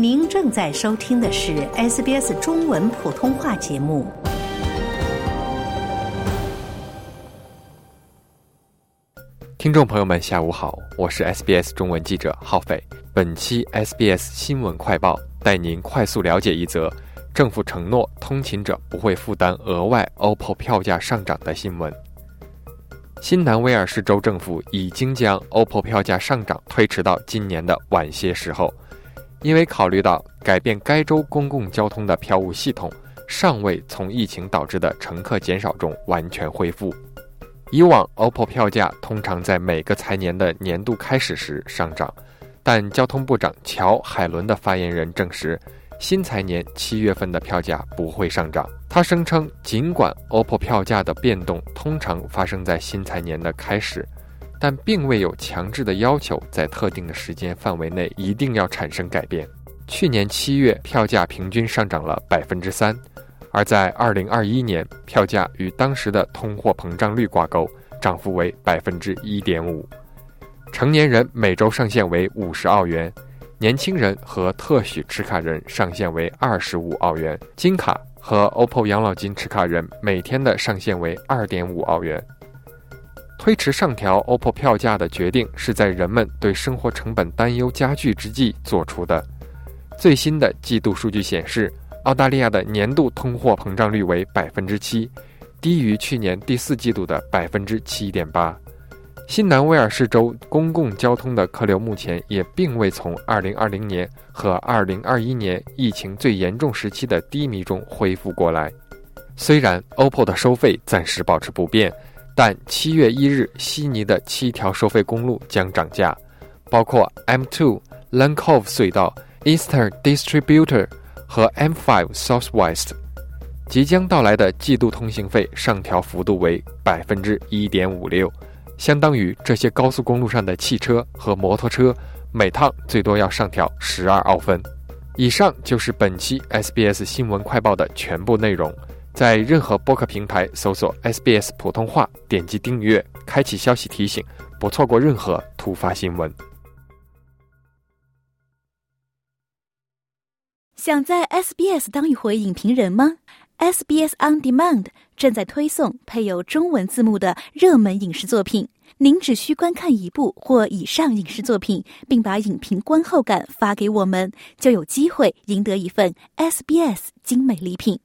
您正在收听的是 SBS 中文普通话节目。听众朋友们，下午好，我是 SBS 中文记者浩斐。本期 SBS 新闻快报带您快速了解一则政府承诺通勤者不会负担额外 OPPO 票价上涨的新闻。新南威尔士州政府已经将 OPPO 票价上涨推迟到今年的晚些时候。因为考虑到改变该州公共交通的票务系统尚未从疫情导致的乘客减少中完全恢复，以往 OPPO 票价通常在每个财年的年度开始时上涨，但交通部长乔海伦的发言人证实，新财年七月份的票价不会上涨。他声称，尽管 OPPO 票价的变动通常发生在新财年的开始。但并未有强制的要求，在特定的时间范围内一定要产生改变。去年七月票价平均上涨了百分之三，而在二零二一年，票价与当时的通货膨胀率挂钩，涨幅为百分之一点五。成年人每周上限为五十澳元，年轻人和特许持卡人上限为二十五澳元，金卡和 OPPO 养老金持卡人每天的上限为二点五澳元。推迟上调 OPPO 票价的决定是在人们对生活成本担忧加剧之际做出的。最新的季度数据显示，澳大利亚的年度通货膨胀率为百分之七，低于去年第四季度的百分之七点八。新南威尔士州公共交通的客流目前也并未从2020年和2021年疫情最严重时期的低迷中恢复过来。虽然 OPPO 的收费暂时保持不变。但七月一日，悉尼的七条收费公路将涨价，包括 M2 Lane Cove 隧道、Eastern Distributor 和 M5 Southwest。即将到来的季度通行费上调幅度为百分之一点五六，相当于这些高速公路上的汽车和摩托车每趟最多要上调十二澳分。以上就是本期 SBS 新闻快报的全部内容。在任何播客平台搜索 SBS 普通话，点击订阅，开启消息提醒，不错过任何突发新闻。想在 SBS 当一回影评人吗？SBS On Demand 正在推送配有中文字幕的热门影视作品，您只需观看一部或以上影视作品，并把影评观后感发给我们，就有机会赢得一份 SBS 精美礼品。